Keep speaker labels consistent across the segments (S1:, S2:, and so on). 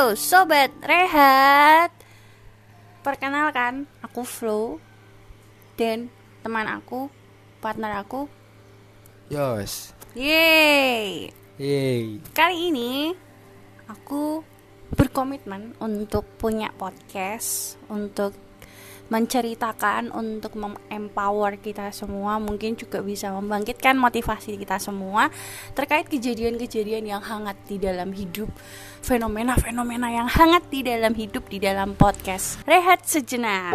S1: Halo Sobat Rehat Perkenalkan, aku Flo Dan teman aku, partner aku
S2: Yos.
S1: Yeay
S2: Yeay.
S1: Kali ini aku berkomitmen untuk punya podcast Untuk menceritakan, untuk memempower kita semua Mungkin juga bisa membangkitkan motivasi kita semua Terkait kejadian-kejadian yang hangat di dalam hidup Fenomena-fenomena yang hangat di dalam hidup di dalam podcast Rehat Sejenak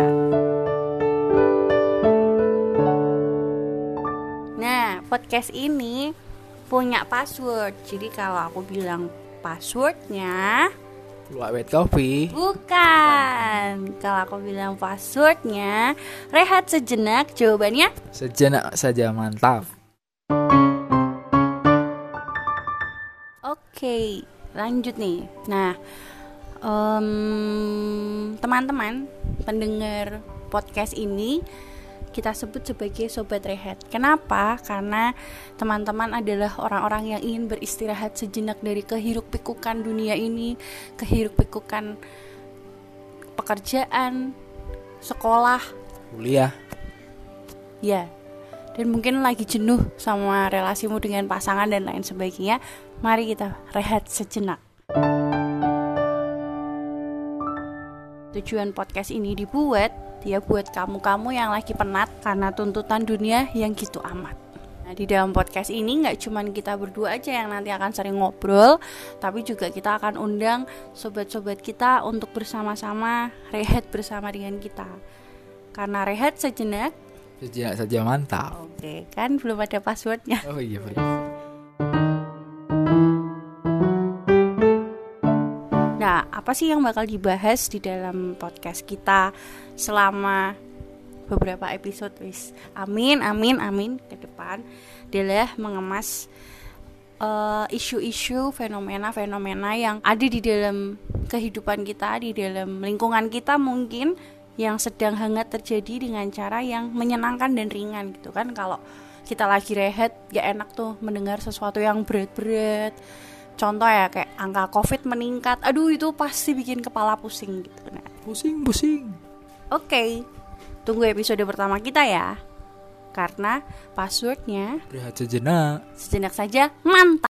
S1: Nah, podcast ini punya password. Jadi kalau aku bilang passwordnya,
S2: wet kopi.
S1: bukan. Kalau aku bilang passwordnya, rehat sejenak. Jawabannya
S2: Sejenak saja mantap.
S1: Oke, lanjut nih. Nah, em, teman-teman pendengar podcast ini kita sebut sebagai sobat rehat. Kenapa? Karena teman-teman adalah orang-orang yang ingin beristirahat sejenak dari kehiruk pikukan dunia ini, kehiruk pikukan pekerjaan, sekolah,
S2: Kuliah.
S1: Ya, dan mungkin lagi jenuh sama relasimu dengan pasangan dan lain sebagainya. Mari kita rehat sejenak. Tujuan podcast ini dibuat ya buat kamu-kamu yang lagi penat karena tuntutan dunia yang gitu amat. Nah, di dalam podcast ini nggak cuman kita berdua aja yang nanti akan sering ngobrol, tapi juga kita akan undang sobat-sobat kita untuk bersama-sama rehat bersama dengan kita. Karena rehat sejenak
S2: Sejenak saja mantap.
S1: Oke, kan belum ada passwordnya.
S2: Oh iya benar.
S1: Apa sih yang bakal dibahas di dalam podcast kita selama beberapa episode wis? Amin, amin, amin ke depan adalah mengemas eh, isu-isu fenomena-fenomena yang ada di dalam kehidupan kita, di dalam lingkungan kita mungkin yang sedang hangat terjadi dengan cara yang menyenangkan dan ringan gitu kan kalau kita lagi rehat ya enak tuh mendengar sesuatu yang berat-berat contoh ya kayak angka covid meningkat aduh itu pasti bikin kepala pusing gitu nah
S2: Pusing pusing.
S1: oke tunggu episode pertama kita ya karena passwordnya
S2: Rehat sejenak.
S1: sejenak saja mantap